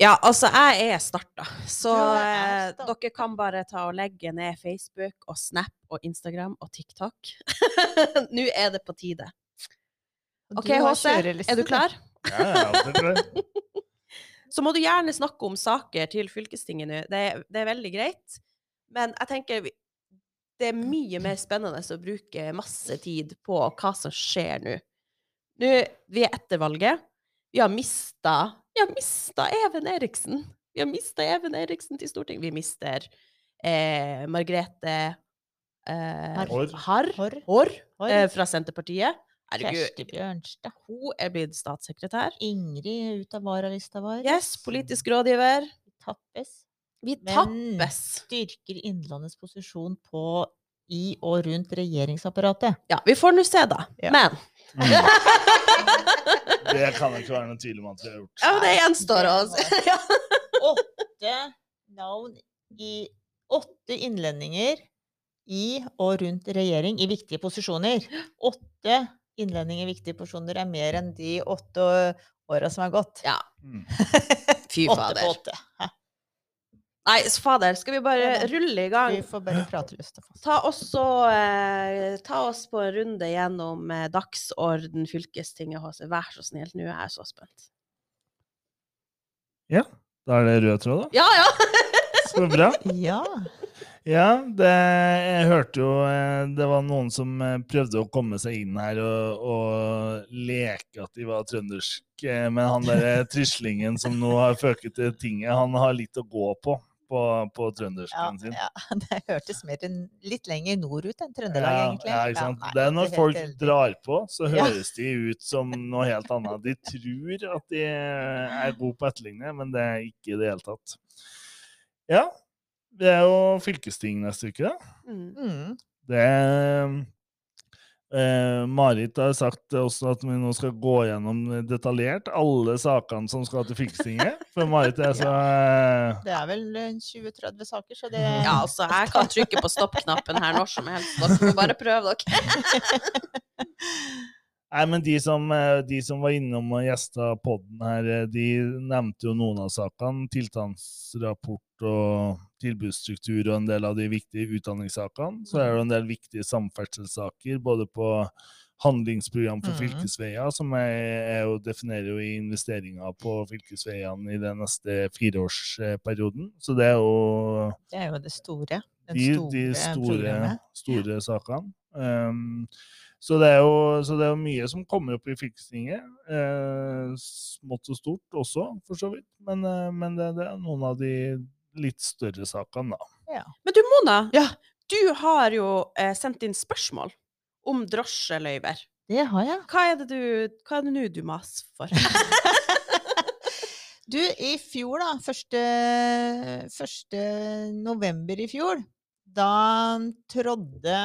Ja, altså, jeg er starta, så Du er eh, starta. dere kan bare ta og legge ned Facebook og Snap og Instagram og TikTok. Nå er det på tide. OK, HC, er du klar? Ja, jeg er alltid klar. Så må du gjerne snakke om saker til fylkestinget nå. Det, er- det er veldig greit. Men jeg tenker det er mye mer spennende å bruke masse tid på hva som skjer nå. Nå, Vi er etter valget. Vi har mista Vi har mista Even Eriksen. Vi har mista Even Eriksen til Stortinget. Vi mister eh, Margrethe eh. Harr. Haarr, Haarr. eh, fra Senterpartiet. Kjersti Bjørnstad. hun er blitt statssekretær. Ingrid ut av varalista vår. Yes, politisk rådgiver. Vi Tappes. Vi tappes. Men- Styrker Innlandets posisjon på i og rundt regjeringsapparatet. Ja, vi får nå se, da. Ja. Men. Det kan det ikke være noen tvil om at vi har gjort. ja, men det gjenstår må- ja. Åtte navn i Åtte innlendinger i og rundt regjering i viktige posisjoner. Åtte innlendinger i viktige posisjoner er mer enn de åtte åra som er gått. ja. Mm. Fy Åtte på fader. åtte. Nei, fader, skal vi bare rulle i gang? Vi får bare prate fast. Ta, også, eh, ta oss på en runde gjennom eh, dagsorden fylkestinget HC. Vær så snill, nå er jeg så spent. Da er det rød tråd, da. Ja, ja! Så bra. Ja. Ja, det, jeg hørte jo eh, det var noen som eh, prøvde å komme seg inn her og, og leke at de var trøndersk. eh, Men han der trislingen som nå har føket til tinget, han har litt å gå på på, på Ja, trøndersken sin. ja, det hørtes mer litt lenger nord ut enn Trøndelag, Ja, egentlig. ja, ikke sant? nei, det er når folk heldig. drar på, så Ja. høres de ut som noe helt annet. De tror at de er gode på å etterligne, men det er ikke i det hele tatt. Ja, det er jo fylkesting neste uke. da. Mm. Mm. Det eh, Marit har sagt også at vi nå skal gå gjennom detaljert alle sakene som skal til fylkestinget. For Marit er så eh, Det er vel eh, 20-30 saker, så det Ja, altså, jeg kan trykke på stopp-knappen her når som helst. Dere må bare prøve dere. Nei, men de som, eh, de som var innom og gjesta podden her, eh, de nevnte jo noen av sakene. Tiltaksrapport og tilbudsstruktur og en del av de viktige utdanningssakene. Så er det en del viktige samferdselssaker, både på handlingsprogram for Mhm. fylkesveier, som jeg, jeg definerer jo i investeringer på fylkesveiene i den neste fireårsperioden. Så det er jo Det er jo det store. Den store, de store, programmet. store sakene. Um, så, det er jo, så det er jo mye som kommer opp i fylkestinget. Eh, smått og stort også, for så vidt. Men, eh, men det, det er noen av de litt større sakene, da. Men du, Mona. Ja. Du har jo eh, sendt inn spørsmål om drosjeløyver. Det har jeg. Hva er det du Hva er det nå du maser for? Du, i fjor, da, første, første november i fjor, da trådde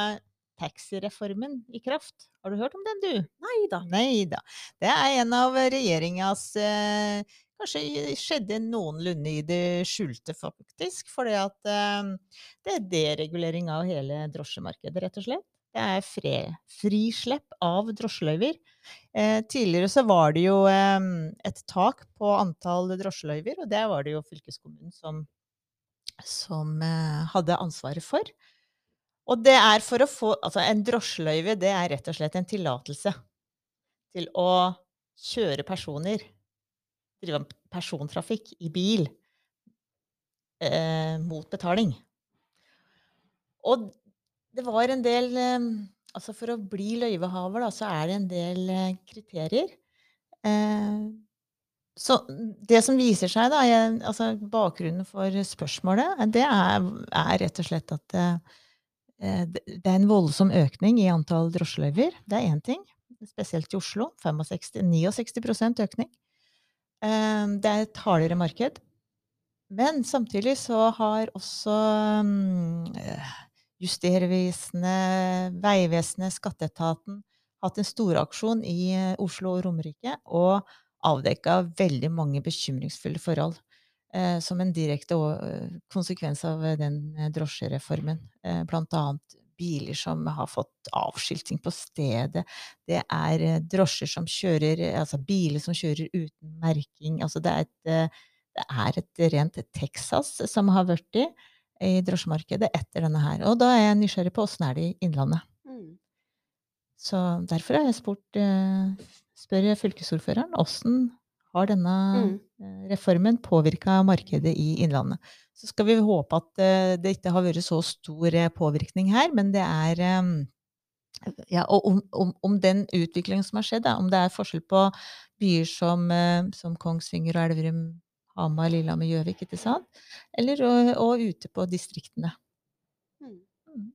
taxireformen i kraft. Har du hørt om den, du? Nei da. Nei da. Det er en av regjeringas eh, Kanskje skjedde noenlunde i det skjulte, faktisk. Fordi at eh, det er deregulering av hele drosjemarkedet, rett og slett. Det er fre, frislepp av drosjeløyver. Eh, tidligere så var det jo eh, et tak på antall drosjeløyver, og det var det jo fylkeskommunen som, som eh, hadde ansvaret for. Og det er for å få Altså, en drosjeløyve, det er rett og slett en tillatelse til å kjøre personer, drive persontrafikk i bil, eh, mot betaling. Og det var en del eh, Altså, for å bli løyvehaver, da, så er det en del eh, kriterier. Eh, så det som viser seg, da, jeg, altså bakgrunnen for spørsmålet, det er, er rett og slett at eh, det det er en voldsom økning i antall drosjeløyver. Det er én ting. Spesielt i Oslo. 65, 69 økning. Eh, Det er et hardere marked. Men samtidig så har også eh, Justervesenet, Vegvesenet, Skatteetaten hatt en storaksjon i eh, Oslo og Romerike og avdekka veldig mange bekymringsfulle forhold. Eh, som en direkte eh, konsekvens av eh, den drosjereformen. Eh, blant annet biler som har fått avskilting på stedet. Det er drosjer som kjører Altså biler som kjører uten merking. Altså det er et, det er et rent Texas som har vært i i drosjemarkedet etter denne her. Og da er jeg nysgjerrig på åssen er det i Innlandet. Mm. Så derfor har jeg spurt eh, spør fylkesordføreren åssen har denne Mm. eh, reformen påvirka markedet i Innlandet. Så skal vi håpe at eh, det ikke har vært så stor eh, påvirkning her, men det er eh, ja, og om, om, om den utviklingen som har skjedd, da, om det er forskjell på byer som, som Kongsvinger og Elverum, Hamar, Lillehammer, Gjøvik, ikke sant? Eller og, og ute på distriktene. Mm.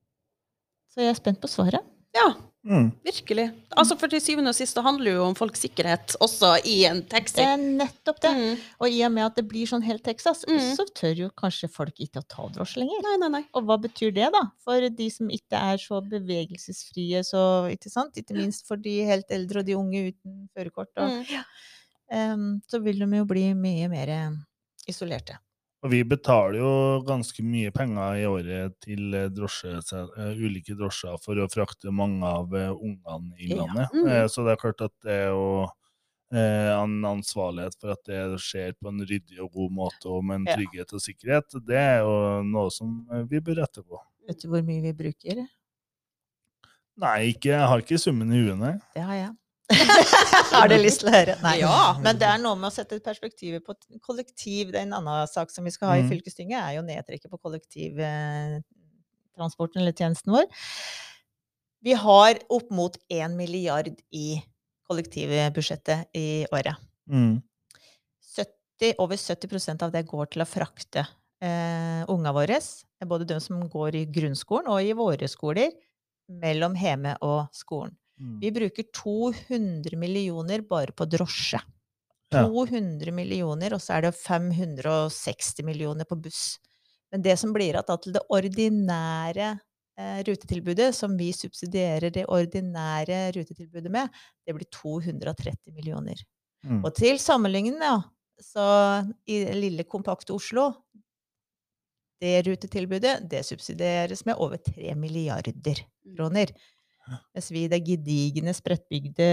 Så jeg er spent på svaret. Ja, Mm. virkelig. Altså, for til syvende og sist så handler jo om folks sikkerhet, også i en taxi. Det er nettopp det. Mm. Og i og med at det blir sånn helt Texas, Mm. så tør jo kanskje folk ikke å ta drosje lenger. Nei, nei, nei. Og hva betyr det, da? For de som ikke er så bevegelsesfrie, så Ikke sant? Ikke minst for de helt eldre og de unge uten førerkort. Og, ja. um, så vil de jo bli mye mer eh, isolerte. Og vi betaler jo ganske mye penger i året til eh, drosje, eh, ulike drosjer for å frakte mange av eh, ungene i Ja. landet. Mm. Eh, Så det er klart at det er jo en ansvarlighet for at det skjer på en ryddig og god måte og med en trygghet og sikkerhet. Det er jo noe som vi bør rette på. Vet du hvor mye vi bruker? Nei, ikke, jeg har ikke summen i huet, nei. Det har jeg. har du lyst til å høre? Nei. Ja. Men det er noe med å sette perspektivet på t- kollektiv. Det er en annen sak som vi skal ha i Mm. fylkestinget, er jo nedtrekket på kollektivtransporten eller tjenesten vår. Vi har opp mot 1 milliard i kollektivbudsjettet i året. Mm. 70, over 70% av det går til å frakte eh, unga våre, både de som går i grunnskolen og i våre skoler, mellom hjemme og skolen. Mm. Vi bruker 200 millioner bare på drosje. Ja. 200 millioner, og så er det 560 millioner på buss. Men det som blir igjen til det ordinære eh, rutetilbudet, som vi subsidierer det ordinære rutetilbudet med, det blir 230 millioner. Mm. Og til sammenligning, ja, så i lille, kompakte Oslo Det rutetilbudet det subsidieres med over 3 milliarder kroner. Mens vi i det gedigne, spredtbygde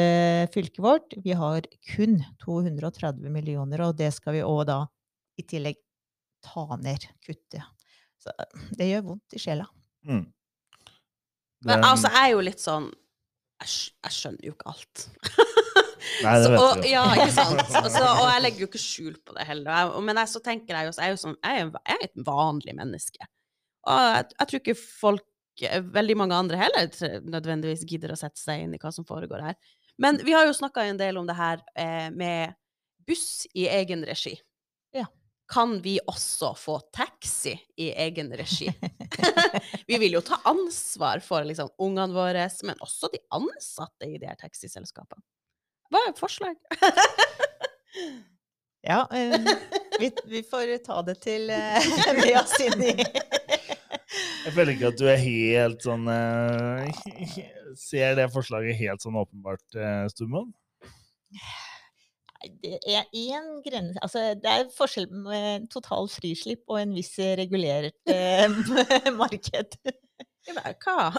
fylket vårt, vi har kun 230 millioner, og det skal vi òg da i tillegg ta ned, kutte. Så det gjør vondt i sjela. Mm. Men altså, jeg er jo litt sånn Jeg, skj- jeg skjønner jo ikke alt. Nei, det Så, og, ja, ikke sant? Altså, og jeg legger jo ikke skjul på det heller. Jeg, men jeg, så tenker jeg jo jeg er jo sånn, jeg er, jeg er et vanlig menneske. Og jeg, jeg tror ikke folk, veldig mange andre heller, nødvendigvis gidder å sette seg inn i hva som foregår her. Men vi har jo snakka en del om det her eh, med buss i egen regi. Ja. Kan vi også få taxi i egen regi? vi vil jo ta ansvar for liksom, ungene våre, men også de ansatte i de her taxiselskapene. Hva er forslag? Ja, eh, vi, vi får ta det til eh, med oss inn i Jeg føler ikke at du er helt sånn uh, Ser det forslaget helt sånn åpenbart, uh, Sturmoen? Det er én grense Altså, det er forskjell med total frislipp og en viss regulert uh, marked. Ja, men Hva?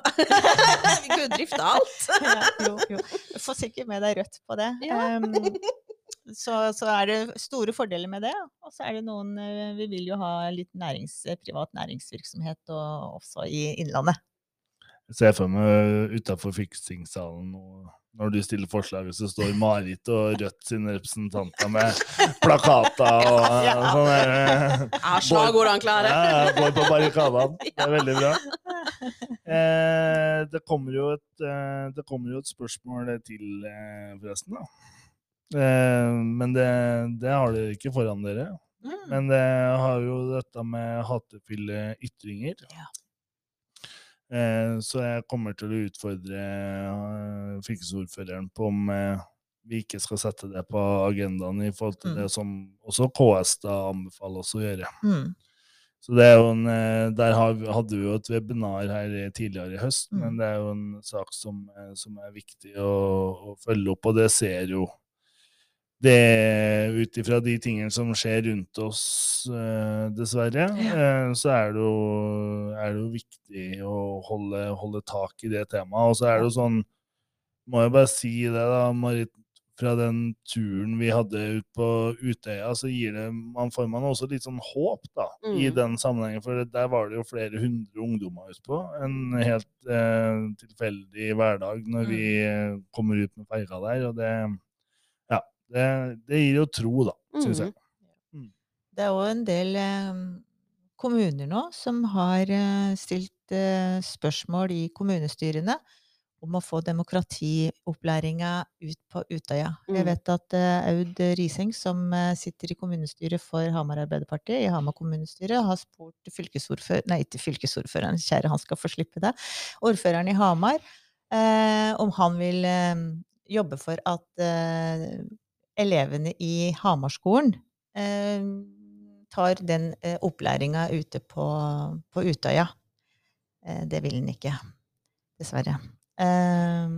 vi kunne drifte alt. Ja, jo, jo. Få får sikkert med deg Rødt på det. Ja. Em, så, så er det store fordeler med det. Og så er det noen eh, Vi vil jo ha litt nærings, privat næringsvirksomhet og, også i Innlandet. Jeg ser for meg utafor fiksingssalen nå, når du stiller forslaget, så står Marit og Rødt sine representanter med plakater og Ja. sånn eh, Jeg har slagordene klare. Ja, ja, går på barrikadene. Det er veldig bra. Eh, det, kommer jo et, eh, det kommer jo et spørsmål til, eh, forresten. da. Eh, men det, det har dere ikke foran dere. Mm. Men det har jo dette med hatefulle ytringer. Ja. Eh, så jeg kommer til å utfordre eh, fylkesordføreren på om vi ikke skal sette det på agendaen i forhold til Mm. det som også KS da anbefaler oss å gjøre. Mm. Så det er jo en, Der hadde vi jo et webinar her tidligere i høst, Mm. men det er jo en sak som, som er viktig å, å følge opp, og det ser jo det ut ifra de tingene som skjer rundt oss, eh, dessverre, eh, så er det, jo, er det jo viktig å holde, holde tak i det temaet. Og så er det jo sånn, må jeg bare si det da, Marit, fra den turen vi hadde ut på Utøya, så gir det, man får man også litt sånn håp da, i Mm. den sammenhengen. For der var det jo flere hundre ungdommer ute på. En helt eh, tilfeldig hverdag når Mm. vi eh, kommer ut med ferga der. Og det, det, det gir jo tro, da, syns jeg. Det er òg en del eh, kommuner nå som har eh, stilt eh, spørsmål i kommunestyrene om å få demokratiopplæringa ut på Utøya. Jeg Mm. vet at eh, Aud Riseng, som eh, sitter i kommunestyret for Hamar Arbeiderparti, i Hamar kommunestyre, har spurt fylkesordfører... Nei, ikke fylkesordføreren, kjære han skal få slippe det. Ordføreren i Hamar eh, om han vil eh, jobbe for at eh, elevene i Hamarskolen eh, tar den eh, opplæringa ute på, på Utøya. Eh, det vil han ikke, dessverre. Eh,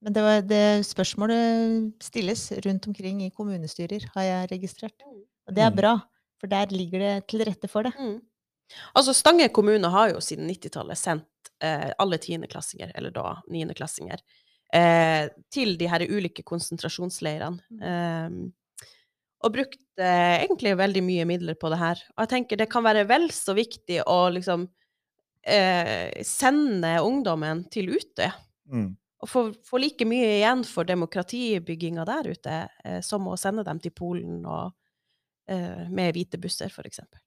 men det, var, det spørsmålet stilles rundt omkring i kommunestyrer, har jeg registrert. Og det er Mm. bra, for der ligger det til rette for det. Mm. Altså, Stange kommune har jo siden 90-tallet sendt eh, alle tiendeklassinger, eller da niendeklassinger, eh, til de her ulike konsentrasjonsleirene. Eh, og brukt eh, egentlig veldig mye midler på det her. Og jeg tenker det kan være vel så viktig å liksom eh, sende ungdommen til Utøya. Mm. Og få, få like mye igjen for demokratibygginga der ute eh, som å sende dem til Polen og, eh, med hvite busser, for eksempel.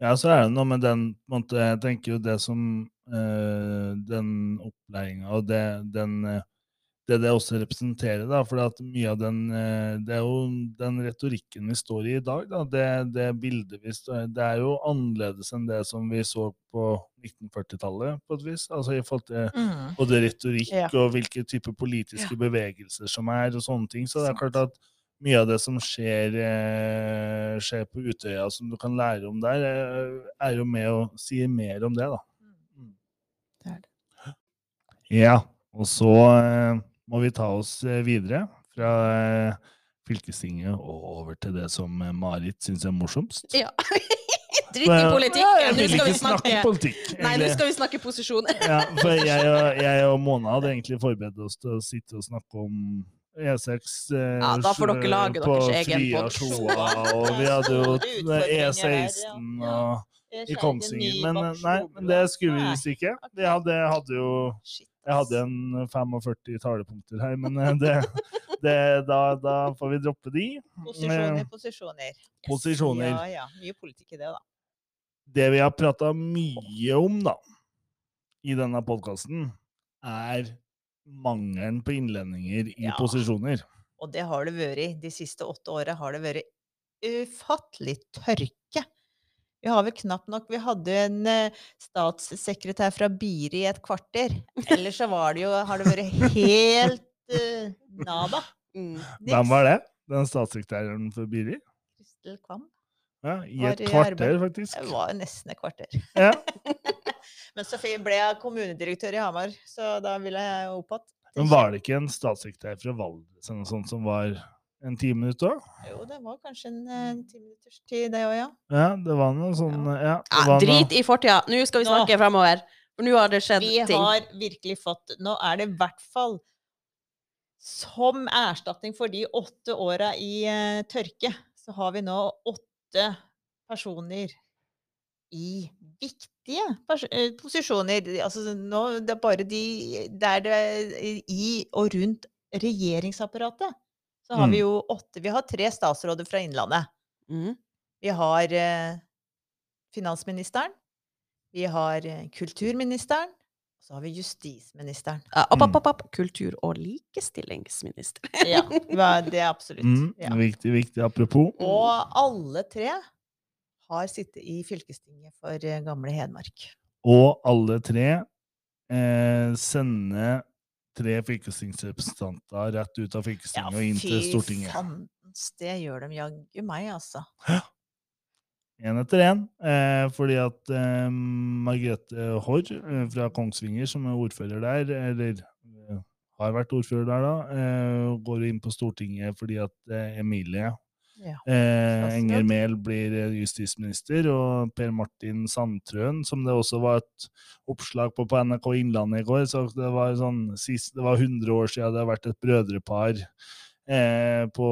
Ja, så er det noe med den måte, Jeg tenker jo det som eh, Den opplæringa og det, den, eh, det det også representerer, da, for at mye av den eh, Det er jo den retorikken vi står i i dag, da. Det, det bildet vi står Det er jo annerledes enn det som vi så på 1940-tallet, på et vis. Altså i forhold til Mm. både retorikk Ja. og hvilke typer politiske bevegelser som er, og sånne ting. Så det er klart at mye av det som skjer, eh, skjer på Utøya, som du kan lære om der, eh, er jo med å si mer om det, da. Mm. Det er det. Ja, og så må vi ta oss eh, videre fra eh, fylkestinget og over til det som eh, Marit syns er morsomst. Ja. Drit i Ja, politikken! jeg Nå skal vi snakke politikk. Nei, nå skal vi snakke posisjon. Ja, for jeg og, jeg og Mona hadde egentlig forberedt oss til å sitte og snakke om E6 eh, Ja, da får dere lage på deres egen Fria podd. Sjoa, og vi hadde jo Store utfordringer her, E16 ja. og i Kongsvinger. Men eh, nei, men det skulle vi visst ikke. Vi hadde, hadde jo Jeg hadde en 45 talepunkter her, men eh, det, det, da, da får vi droppe de. Posisjoner, Eh, posisjoner. Posisjoner. Ja, ja. Mye politikk i det, da. Det vi har prata mye om, da, i denne podkasten, er mangelen på innlendinger i Ja. posisjoner. Og det har det vært. De siste åtte åra har det vært ufattelig tørke. Vi har vel knapt nok Vi hadde en eh, statssekretær fra Biri i et kvarter. Ellers så var det jo, har det vært helt uh, nada. Mm. Hvem var det? Den statssekretæren for Biri? Kristel Kvam. Ja, I et i kvarter, faktisk. Det var nesten et kvarter. Ja. Men så ble jeg kommunedirektør i Hamar, så da ville jeg opp igjen. Men var det ikke en statssekretær fra Valdres eller noe sånt som var en ti minutter? Jo, det var kanskje en en ti minutters tid, det òg, ja. Ja, det var noe sånn Ja, det Ja, var noe drit i fortida. Nå skal vi snakke fremover. For nå har det skjedd Vi ting. har virkelig fått Nå er det i hvert fall som erstatning for de åtte åra i uh, tørke, så har vi nå åtte personer i viktige pers eh, posisjoner. Altså nå, det er bare de der det I og rundt regjeringsapparatet. Så har vi Mm. jo åtte Vi har tre statsråder fra Innlandet. Mm. Vi har eh, finansministeren. Vi har eh, kulturministeren. Og så har vi justisministeren. Uh, opp, Mm. opp, opp, opp. Kultur- og likestillingsminister. Ja, det er absolutt. mm, Ja. Viktig, viktig. Apropos. Og alle tre har sittet i fylkestinget for eh, gamle Hedmark. Og alle tre eh, sender tre fylkestingsrepresentanter rett ut av fylkestinget og inn til Stortinget. Fy fandens, det gjør de jaggu meg, altså. Én etter én. Eh, fordi at eh, Margrethe Haarr eh, fra Kongsvinger, som er ordfører der, eller eh, har vært ordfører der, da, eh, går inn på Stortinget fordi at eh, Emilie Ja. eh, Enger Mehl blir eh, justisminister, og Per Martin Sandtrøen, som det også var et oppslag på på NRK Innlandet i går, så det var sånn sist, det var 100 år siden det har vært et brødrepar eh, på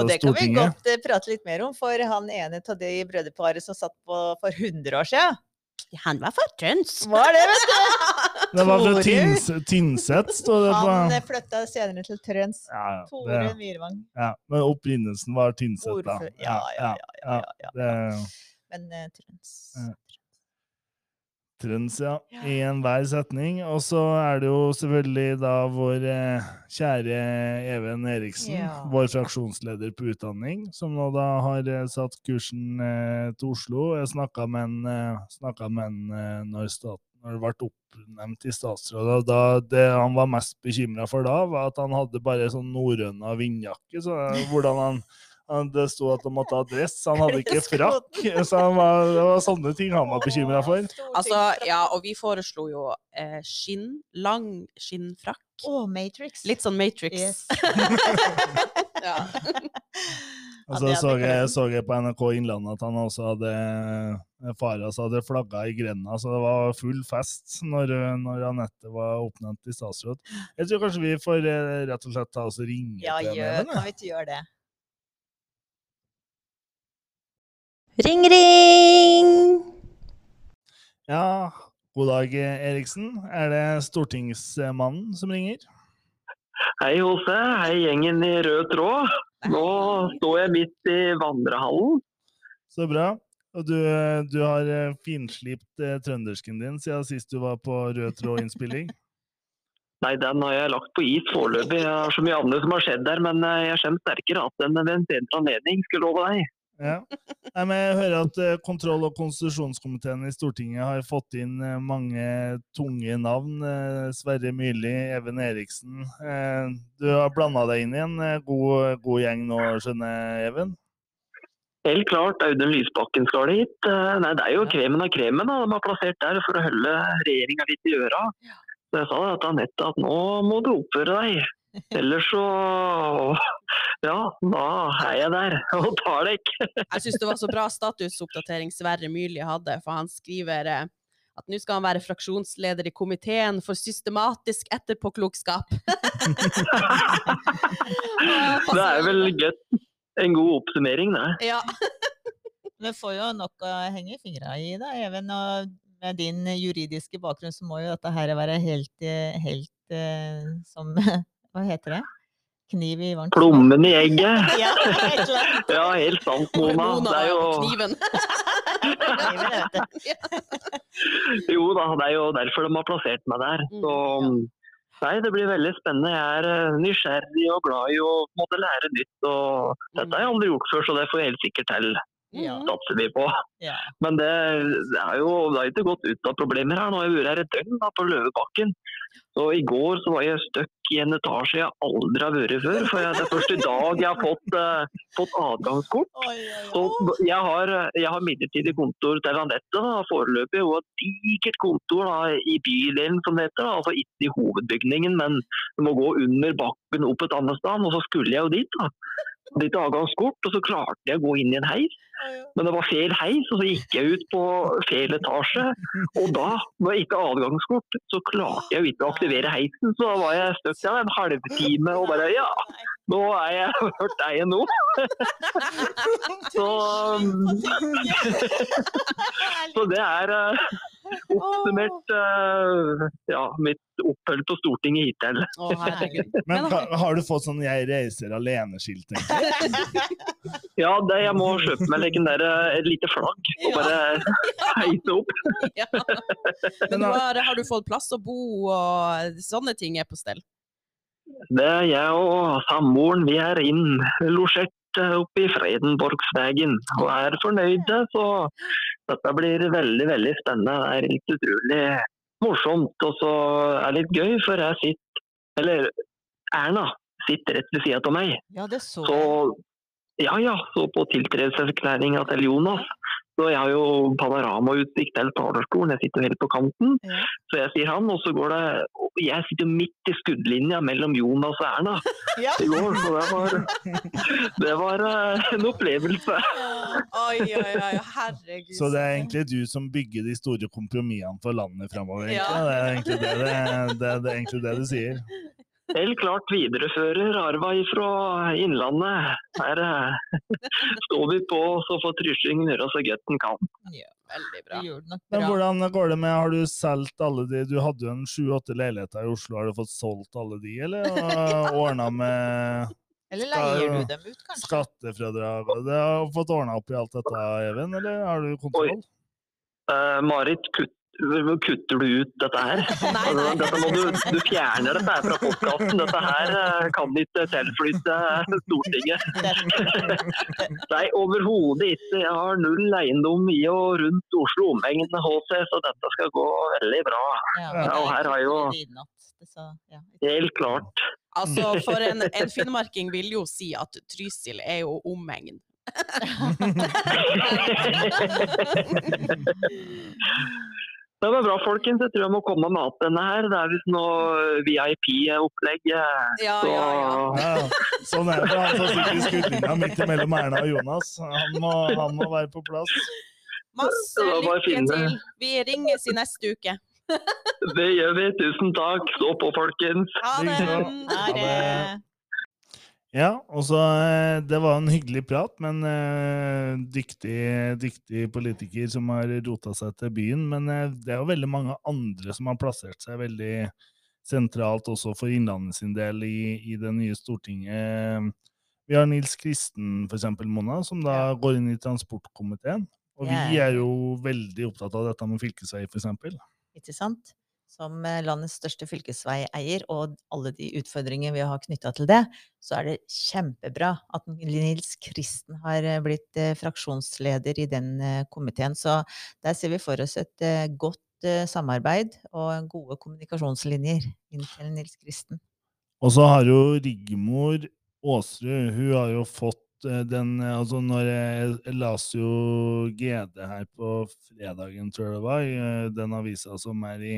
Og det kan vi godt eh, prate litt mer om, for han ene av de brødreparet som satt på for 100 år siden, Han var fra Trøns. var det, vet du! Det var fra. Tins, Tynset, står det på. Han eh, flytta senere til Trøns. Ja, ja, Tore Myrvang. ja, men opprinnelsen var Tynset, da. Ja, ja, ja. ja. Det, Men uh, Trøns Ja. Trends, ja. I enhver setning. Og så er det jo selvfølgelig da vår eh, kjære Even Eriksen, Ja. vår fraksjonsleder på utdanning, som nå da har eh, satt kursen eh, til Oslo. Jeg snakka med han, eh, eh, når, stat, når det ble oppnevnt i statsråd. og Da, det han var mest bekymra for da, var at han hadde bare sånn norrøna vindjakke. Så hvordan han han- det sto at han måtte ha dress, han hadde ikke frakk. Så han var, det var sånne ting han var bekymra for. Altså, ja, og vi foreslo jo eh, skinn, lang skinnfrakk. Å, Matrix. Litt sånn Matrix. Yes. ja. Og så så jeg, så jeg på NRK Innlandet at han også hadde Faras hadde flagga i grenda, så det var full fest når, når Anette var oppnevnt til statsråd. Jeg tror kanskje vi får eh, rett og slett ta oss og ringe Ja, til henne? Ja, kan vi ikke gjøre det? Ring, ring! Ja, god dag, Eriksen. Er det stortingsmannen som ringer? Hei Jose, hei gjengen i rød tråd. Nå står jeg midt i vandrehallen. Så bra. Og du, du har eh, finslipt eh, trøndersken din siden sist du var på rød tråd-innspilling? Nei, den har jeg lagt på is foreløpig. Jeg har så mye annet som har skjedd der, men eh, jeg kommer sterkere at enn ved en senere anledning, skulle love deg. Ja. Nei, men jeg hører at eh, kontroll- og konstitusjonskomiteen i Stortinget har fått inn eh, mange tunge navn. eh, Sverre Myrli, Even Eriksen. Eh, Du har blanda deg inn i en eh, god, god gjeng nå, skjønner jeg, Even? Helt klart, Audun Lysbakken skal dit. Eh, Nei, det er jo kremen av kremen da, de har plassert der for å holde regjeringa litt i øra. Så jeg sa det til Anette at nå må du oppføre deg. Ellers så Ja, da er jeg der og tar deg ikke. Jeg syns det var så bra statusoppdatering Sverre Myrli hadde, for han skriver eh, at nå skal han være fraksjonsleder i komiteen for systematisk etterpåklokskap. Det er vel gøtt. En god oppsummering, det. Ja. Du får jo nok å henge fingra i, da, Even. Og med din juridiske bakgrunn så må jo dette her være helt, eh, helt eh, som Hva heter det? Kniv i varmt. Plommen i egget. Ja, et. Ja, helt sant, Mona. Mona Det er jo kniven. Jo da, det er jo derfor de har plassert meg der. Mm, Så nei, det blir veldig spennende. Jeg er eh, nysgjerrig og glad i å måtte lære nytt. Og dette har jeg aldri gjort før, så det får jeg helt sikkert til. Ja. Mhm. Satser vi på. Ja. Men det, det er jo det er ikke gått ut av problemer her. Nå har jeg vært her et døgn da, på Løvebakken. Så I går så var jeg stuck i en etasje jeg aldri har vært før. For jeg, det er først i dag jeg har fått, uh, fått adgangskort. Oi, oi, Så jeg har, jeg har midlertidig kontor til Anette da, foreløpig, og et digert kontor da, i bydelen som det heter. Da. Altså ikke i hovedbygningen, men du må gå under bakken opp et annet sted. Og så skulle jeg jo dit. da. Litt avgangskort, og så klarte jeg å gå inn i en heis. Men det var feil heis, og så gikk jeg ut på feil etasje. Og da, når jeg ikke hadde adgangskort, så klarte jeg ikke å aktivere heisen. Så da var jeg stuck der en halvtime og bare Ja, nå er jeg hørt deg nå. Så, så det er eh, oppsummert uh, ja, mitt opphold på Stortinget hittil. Oh. Men har du fått sånn 'jeg reiser alene'-skilt? Ja, det, jeg må kjøpe meg like der, eh, et lite flagg og bare heise opp. Ja. Men har, har du fått plass å bo, og sånne ting er på stell? Det er jeg og samboeren, vi er innlosjert eh, oppe i Fredenborgsvegen og er fornøyde. Så dette blir veldig, veldig spennende. Det er litt utrolig morsomt og så er det litt gøy, for jeg sitter Eller Erna sitter rett ved sida av meg. Ja, det så Så ja, ja, så på tiltredelseserklæringa til Jonas. Så jeg har jo panoramautsikt til talerstolen, jeg sitter helt på kanten. Ja. Så jeg sier han, og så går det Jeg sitter midt i skuddlinja mellom Jonas og Erna Ja. i går, så det var, det var eh, en opplevelse. Oi, oi, oi, herregud. Så det er egentlig du som bygger de store kompromissene for landet fremover? Ja. Det, er egentlig det, det, det, det er egentlig det du sier. Helt klart viderefører arva fra Innlandet. Her eh, står vi på så får Tryssing gjøre så godt den kan. Veldig bra. bra. Men hvordan går det med, har du solgt alle de, du hadde jo en sju-åtte leiligheter i Oslo, har du fått solgt alle de, eller ordna med Eller leier du dem ut, kanskje? skattefradrag? og Det har du fått ordna opp i alt dette, Even, eller har du kontroll? Uh, Marit, kutt, kutter du ut dette her? Nei, nei. Dette må du, du fjerner dette her fra podkasten. Dette her eh, kan ikke tilflyte Stortinget. Nei, overhodet ikke. Jeg har null eiendom i og rundt Oslo omegn HC, så dette skal gå veldig bra. Ja, og er her har jo-. Helt klart. Altså, for en, en finnmarking vil jo si at Trysil er jo omegn. Det var bra, folkens. Jeg tror jeg må komme med alt denne her. Det er visst noe VIP-opplegg. Ja, Så ja, ja. Ja, sånn er det. Han sitter i skuddlinja midt mellom Erna og Jonas. Han må, han må være på plass. Masse lykke til. Vi ringes i neste uke. det gjør vi. Tusen takk. Stå på, folkens. Ha det! Er det Ja, og så eh, Det var en hyggelig prat, men eh, dyktig, dyktig politiker som har rota seg til byen. Men eh, det er jo veldig mange andre som har plassert seg veldig sentralt også for Innlandet sin del i, i det nye Stortinget. Vi har Nils Kristen, for eksempel, Mona, som da går inn i transportkomiteen. Og vi er jo veldig opptatt av dette med fylkesvei, for eksempel. ikke sant? Som eh, landets største fylkesveieier, og alle de utfordringer vi har knytta til det, så er det kjempebra at Nils Kristen har eh, blitt eh, fraksjonsleder i den komiteen. Så der ser vi for oss et godt samarbeid og gode kommunikasjonslinjer inn til Nils Kristen. Og så har jo Rigmor Aasrud, hun har jo fått den Altså, når jeg, jeg leste jo GD her på fredagen, tror jeg det var, den avisa som er i,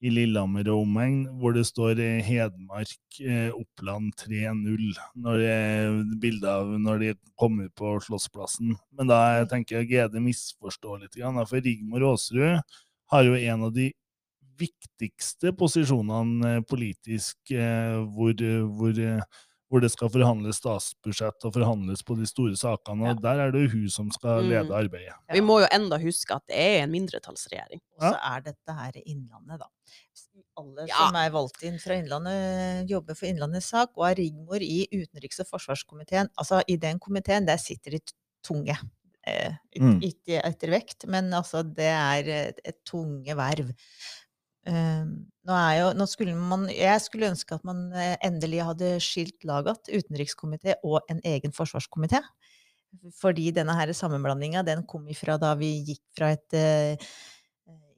i Lillehammer og omegn, hvor det står eh, Hedmark, eh, Oppland 3-0, når det- bildet av når de kommer på Slottsplassen. Men da jeg tenker jeg GD misforstår litt, for Rigmor Aasrud har jo en av de viktigste posisjonene eh, politisk eh, hvor, eh, hvor, eh, hvor det skal forhandles statsbudsjett og forhandles på de store sakene. og Der er det jo hun som skal Mm. lede arbeidet. Vi må jo enda huske at det er en mindretallsregjering. Og så er dette her Innlandet, da. Alle Ja. som er valgt inn fra Innlandet, jobber for Innlandets sak, og er Rigmor i utenriks- og forsvarskomiteen. Altså, i den komiteen, der sitter de tunge. Eh, Mm. Ikke etter vekt, men altså, det er et, et tunge verv. Eh, nå jo, nå skulle man, jeg skulle ønske at man eh, endelig hadde skilt lag igjen, utenrikskomité og en egen forsvarskomité. Fordi denne her sammenblandinga, den kom ifra da vi gikk fra et eh,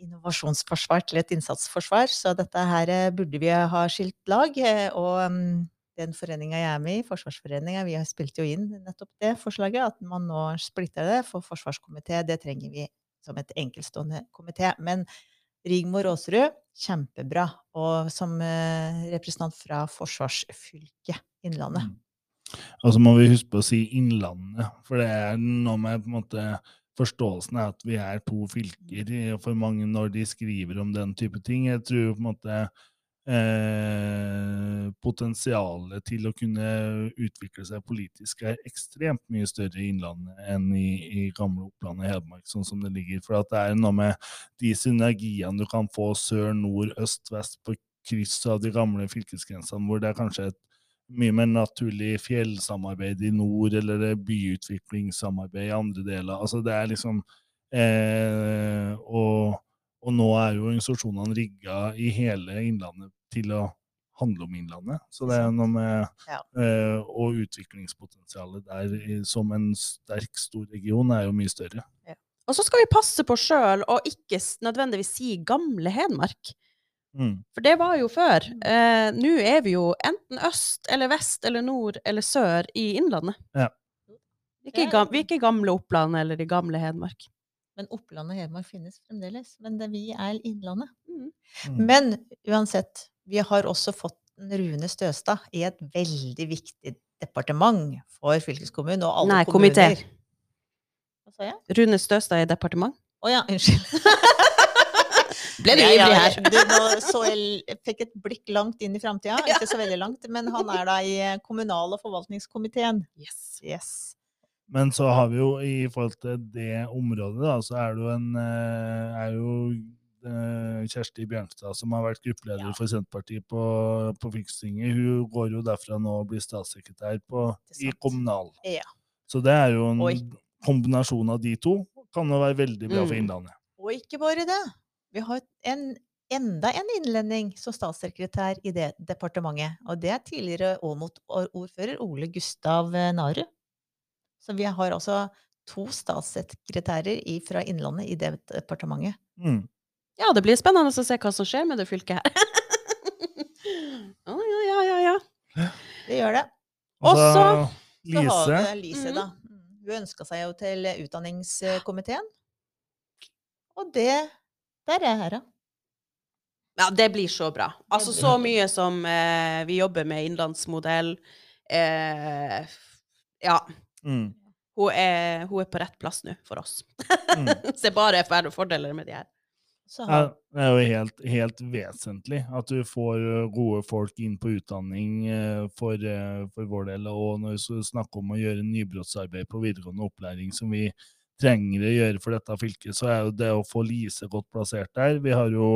innovasjonsforsvar til et innsatsforsvar, så dette her eh, burde vi ha skilt lag. eh, Og um, den foreninga jeg er med i, Forsvarsforeninga, vi har spilt jo inn nettopp det forslaget, at man nå splitter det. For forsvarskomité, det trenger vi som et enkeltstående komité. Men Rigmor Aasrud, kjempebra. Og som eh, representant fra forsvarsfylket Innlandet. Og så må vi huske på å si Innlandet, for det er noe med på en måte forståelsen av at vi er to fylker for mange når de skriver om den type ting. Jeg tror på en måte eh, potensialet til å kunne utvikle seg politisk er ekstremt mye større i Innlandet enn i, i gamle Oppland og Hedmark, sånn som det ligger. For det er noe med de synergiene du kan få sør, nord, øst, vest på kryss av de gamle fylkesgrensene, hvor det er kanskje et mye mer naturlig fjellsamarbeid i nord, eller er byutviklingssamarbeid i andre deler. Altså det er liksom eh, og, og nå er jo organisasjonene rigga i hele Innlandet til å handle om Innlandet. Så det er noe med Ja. eh, Og utviklingspotensialet der som en sterk, stor region er jo mye større. Og så skal vi passe på sjøl og ikke nødvendigvis si gamle Hedmark. Mm. For det var jo før. Eh, Nå er vi jo enten øst eller vest eller nord eller sør i Innlandet. Ja. Vi er ikke, vi er ikke gamle Oppland eller de gamle Hedmark. Men Oppland og Hedmark finnes fremdeles. Men det, vi er Innlandet. Mm. Mm. Men uansett, vi har også fått Rune Støstad i et veldig viktig departement for fylkeskommunen og alle Nei, komité. kommuner. Hva sa jeg? Rune Støstad i departement. Å ja, unnskyld. Ble du ivrig ja, her? Du nå så jeg fikk et blikk langt inn i framtida, ikke så veldig langt, men han er da i eh, kommunal- og forvaltningskomiteen. Yes. Yes. Men så har vi jo i forhold til det området, da, så er det jo en eh, er jo Kjersti Bjørnstad, som har vært gruppeleder Ja. for Senterpartiet på, på fylkestinget, hun går jo derfra nå og blir statssekretær på, i kommunal. Ja. Så det er jo en Oi. kombinasjon av de to. Kan jo være veldig bra for Mm. Innlandet. Og ikke bare det. Vi har en, enda en innlending som statssekretær i det departementet. Og det er tidligere Åmot-ordfører Ole Gustav eh, Naru. Så vi har altså to statssekretærer fra Innlandet i det departementet. Mm. Ja, det blir spennende å se hva som skjer med det fylket her. Å, ja, ja, ja, ja. Det gjør det. Og så- Så har Lise. vi Lise, Mhm. da. Mm. Hun ønska seg jo til utdanningskomiteen. Og det Der er jeg her, da. Ja, det blir så bra. Altså så mye som eh, vi jobber med innlandsmodell. Eh, ja, Mm. hun er, hun er på rett plass nå for oss. Mm. det bare for- fordeler med de her. Så har, det er jo helt, helt vesentlig at du får gode folk inn på utdanning eh, for, eh, for vår del. Og når vi snakker om å gjøre nybrottsarbeid på videregående opplæring, som vi trenger å gjøre for dette fylket, så er jo det å få Lise godt plassert der. Vi har jo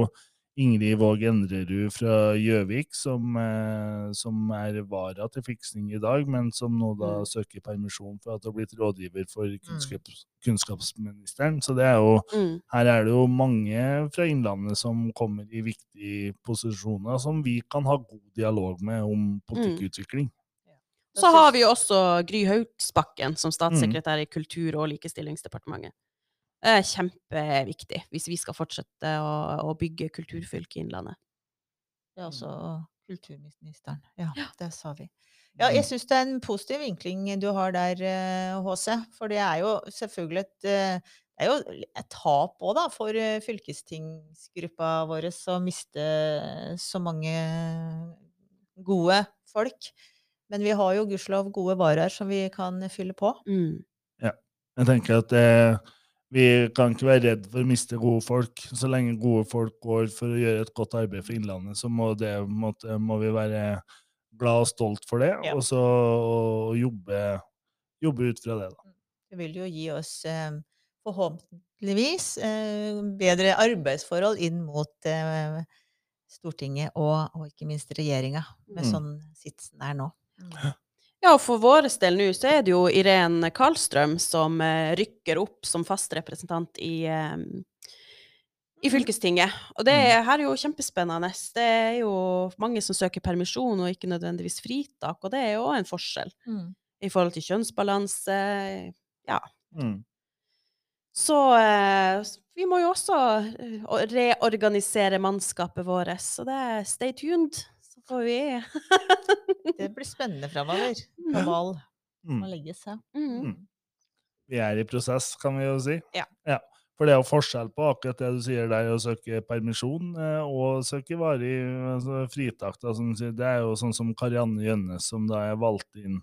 Ingrid Våg Endrerud fra Gjøvik, som, eh, som er vara til fiksing i dag, men som nå da Mm. søker permisjon for at hun har blitt rådgiver for kunnskaps, kunnskapsministeren. Så det er jo Mm. her er det jo mange fra Innlandet som kommer i viktige posisjoner, som vi kan ha god dialog med om politikkutvikling. Så har vi jo også Gry Haugsbakken som statssekretær i Kultur- og likestillingsdepartementet. Det er kjempeviktig hvis vi skal fortsette å, å bygge kulturfylket Innlandet. det er også kulturministeren. Ja, det sa vi. Ja, jeg syns det er en positiv vinkling du har der, eh, HC. For det er jo selvfølgelig et eh, det er jo et tap òg, da, for eh, fylkestingsgruppa vår å miste så mange gode folk. Men vi har jo gudskjelov gode varaer som vi kan fylle på. Mm. Jeg tenker at eh, vi kan ikke være redd for å miste gode folk. Så lenge gode folk går for å gjøre et godt arbeid for Innlandet, så må, det, må, må vi være glad og stolt for det, Ja. og så og jobbe, jobbe ut fra det. da. Det vil jo gi oss eh, forhåpentligvis eh, bedre arbeidsforhold inn mot eh, Stortinget og, og ikke minst regjeringa, med Mm. sånn sitsen er nå. Ja, for vår del nå så er det jo Irén Karlstrøm som eh, rykker opp som fast representant i, eh, i fylkestinget. Og det er, her er jo kjempespennende. Det er jo mange som søker permisjon og ikke nødvendigvis fritak, og det er jo en forskjell Mm. i forhold til kjønnsbalanse. Ja. Mm. Så eh, vi må jo også reorganisere mannskapet vårt, så det er stay tuned. Så får vi Det blir spennende framover. Når valg Mm. må legges her. mm. Vi er i prosess, kan vi jo si. Ja. For det er jo forskjell på akkurat det du sier der, å søke permisjon eh, og søke varig altså, fritak. Da, som du sier. Det er jo sånn som Karianne Gjønnes, som da er valgt inn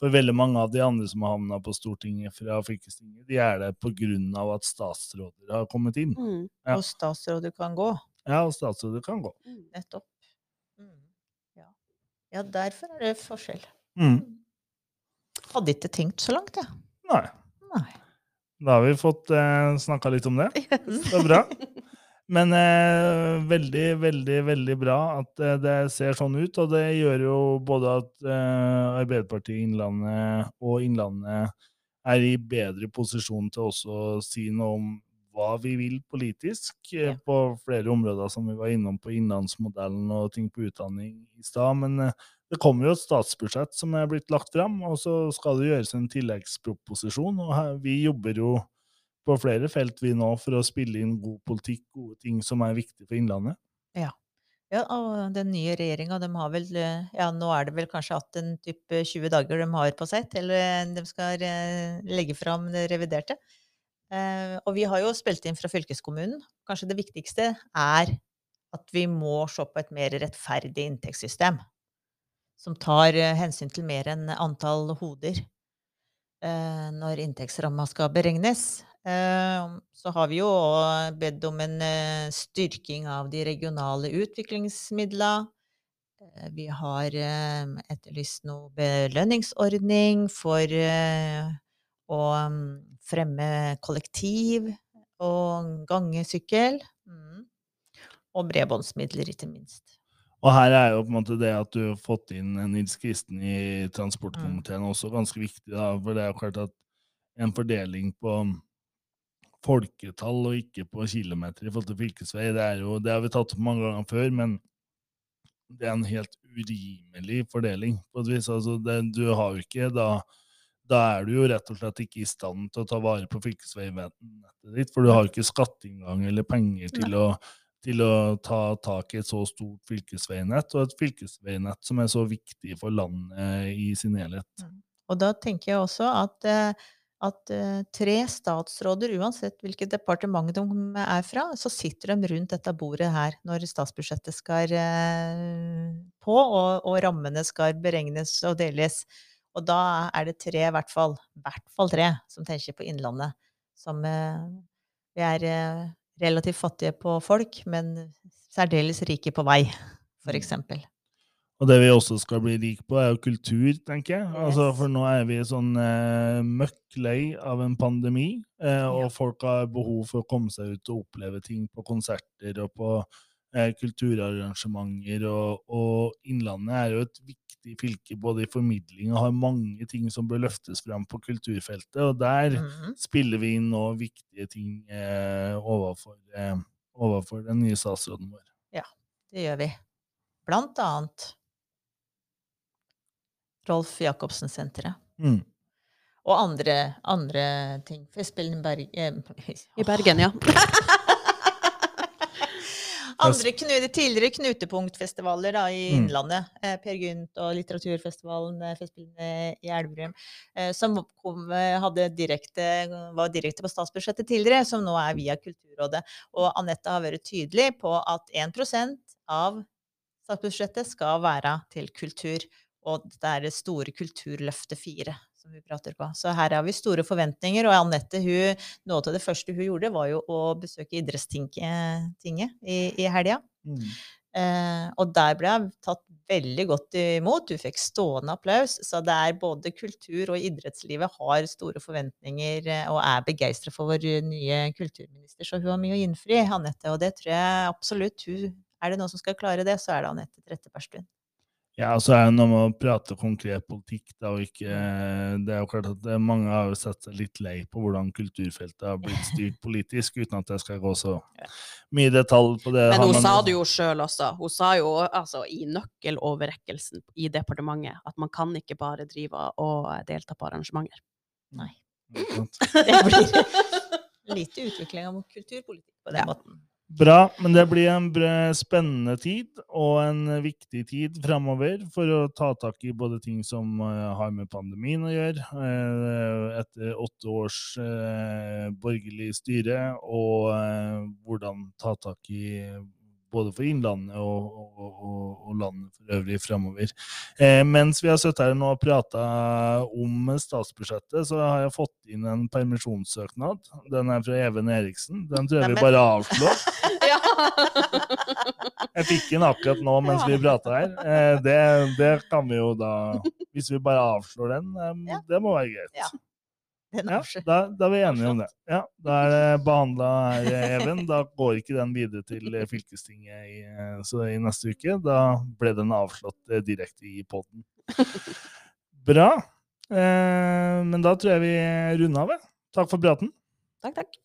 for veldig mange av de andre som har havna på Stortinget fra fylkestinget. De er der pga. at statsråder har kommet inn. Mm. Ja. Og statsråder kan gå. Ja, og statsråder kan gå. Mm. Nettopp. Ja. ja, derfor er det forskjell. Mm. Hadde ikke tenkt så langt, jeg. Nei. Nei. Da har vi fått eh, snakka litt om det. Det er bra. Men eh, veldig, veldig, veldig bra at eh, det ser sånn ut. Og det gjør jo både at eh, Arbeiderpartiet Innlandet og Innlandet er i bedre posisjon til også å si noe om hva vi vil politisk eh, Ja. på flere områder, som vi var innom på innlandsmodellen og ting på utdanning i stad. Men eh, det kommer jo et statsbudsjett som er blitt lagt frem, og så skal det gjøres en tilleggsproposisjon. og her, Vi jobber jo på flere felt vi nå for å spille inn god politikk, gode ting som er viktig for Innlandet. Ja, og den nye regjeringa, de har vel eh, Ja, nå er det vel kanskje hatt en type 20 dager de har på seg til de skal legge fram det reviderte. Eh, og vi har jo spilt inn fra fylkeskommunen. Kanskje det viktigste er at vi må se på et mer rettferdig inntektssystem. Som tar eh, hensyn til mer enn antall hoder eh, når inntektsramma skal beregnes. Så har vi jo bedt om en styrking av de regionale utviklingsmidlene. Eh, Vi har etterlyst noe belønningsordning for å mm, fremme kollektiv og gangesykkel. Mm. Og bredbåndsmidler, ikke minst. Og her er jo på en måte det at du har fått inn Nils Kristen i transportkomiteen også ganske viktig, da, for det er jo klart at en fordeling på folketall og ikke på kilometer i forhold til fylkesvei, det er jo, det har vi tatt opp mange ganger før, men det er en helt urimelig fordeling på et vis. Altså, det, du har jo ikke da da er du jo rett og slett ikke i stand til å ta vare på fylkesveinettet ditt, for du har ikke skatteinngang eller penger til å, til å ta tak i et så stort fylkesveinett, og et fylkesveinett som er så viktig for landet i sin helhet. Og da tenker jeg også at, eh, at eh, tre statsråder, uansett hvilket departement de er fra, så sitter de rundt dette bordet her når statsbudsjettet skal eh, på, og, og rammene skal beregnes og deles. Og da er det tre, i hvert fall, hvert fall tre, som tenker på Innlandet. Som eh, Vi er eh, relativt fattige på folk, men særdeles rike på vei, for Mm. Og det vi også skal bli rike på, er jo kultur, tenker jeg. Altså, for nå er vi sånn eh, møkk lei av en pandemi, eh, og Ja. folk har behov for å komme seg ut og oppleve ting på konserter og på kulturarrangementer. Og, og Innlandet er jo et viktig fylke både i formidling og har mange ting som bør løftes fram på kulturfeltet. Og der Mhm. spiller vi inn nå viktige ting eh, overfor, eh, overfor den nye statsråden vår. Det gjør vi. Blant annet Rolf Jacobsen-senteret. Mm. Og andre, andre ting. Festspillene i Berg... eh, I Bergen, ja. Andre knu, tidligere knutepunktfestivaler da, i Mm. Innlandet. Eh, per Gynt og Litteraturfestivalen, eh, Festspillene i Elverum. Eh, som kom, eh, direkte, var direkte på statsbudsjettet tidligere, som nå er via Kulturrådet. Og Anette har vært tydelig på at 1% av statsbudsjettet skal være til kultur. Og det er det store Kulturløftet 4 som vi prater på. Så her har vi store forventninger. Og Anette, hun, noe av det første hun gjorde, var jo å besøke idrettstinget i, i helga. Mm. Eh, og der ble hun tatt veldig godt imot. Hun fikk stående applaus. Så det er både kultur og idrettslivet har store forventninger eh, og er begeistra for vår nye kulturminister. Så hun har mye å innfri, Anette. Og det tror jeg absolutt hun Er det noen som skal klare det, så er det Anette Trettebergstuen. Ja, og så er det noe med å prate konkret politikk, da, og ikke Det er jo klart at mange har jo sett seg litt lei på hvordan kulturfeltet har blitt styrt politisk, uten at jeg skal gå så mye i detalj på det. Men hun man- sa det jo sjøl også. Hun sa jo altså, i nøkkeloverrekkelsen i departementet at man kan ikke bare drive og delta på arrangementer. Nei. Det blir lite utvikling av kulturpolitikk på den Ja. måten. Bra, men det blir en spennende tid og en viktig tid framover for å ta tak i både ting som eh, har med pandemien å gjøre, eh, etter åtte års eh, borgerlig styre, og hvordan ta tak i både for Innlandet og, og, og, og landet for øvrig framover. Eh, mens vi har sittet her nå og prata om statsbudsjettet, så har jeg fått inn en permisjonssøknad. Den er fra Even Eriksen. Den tror jeg vi bare avslår. Ja. Jeg fikk den akkurat nå mens vi prata her. Eh, det, det kan vi jo da Hvis vi bare avslår den, eh, Ja. det må være greit. Ja. Den Ja, da, da er vi enige om det. Ja, Da er det behandla her, Even. Da går ikke den videre til eh, fylkestinget i, eh, så i neste uke. Da ble den avslått eh, direkte i poden. Bra. Eh, men da tror jeg vi runder av. Takk for praten. Takk, takk.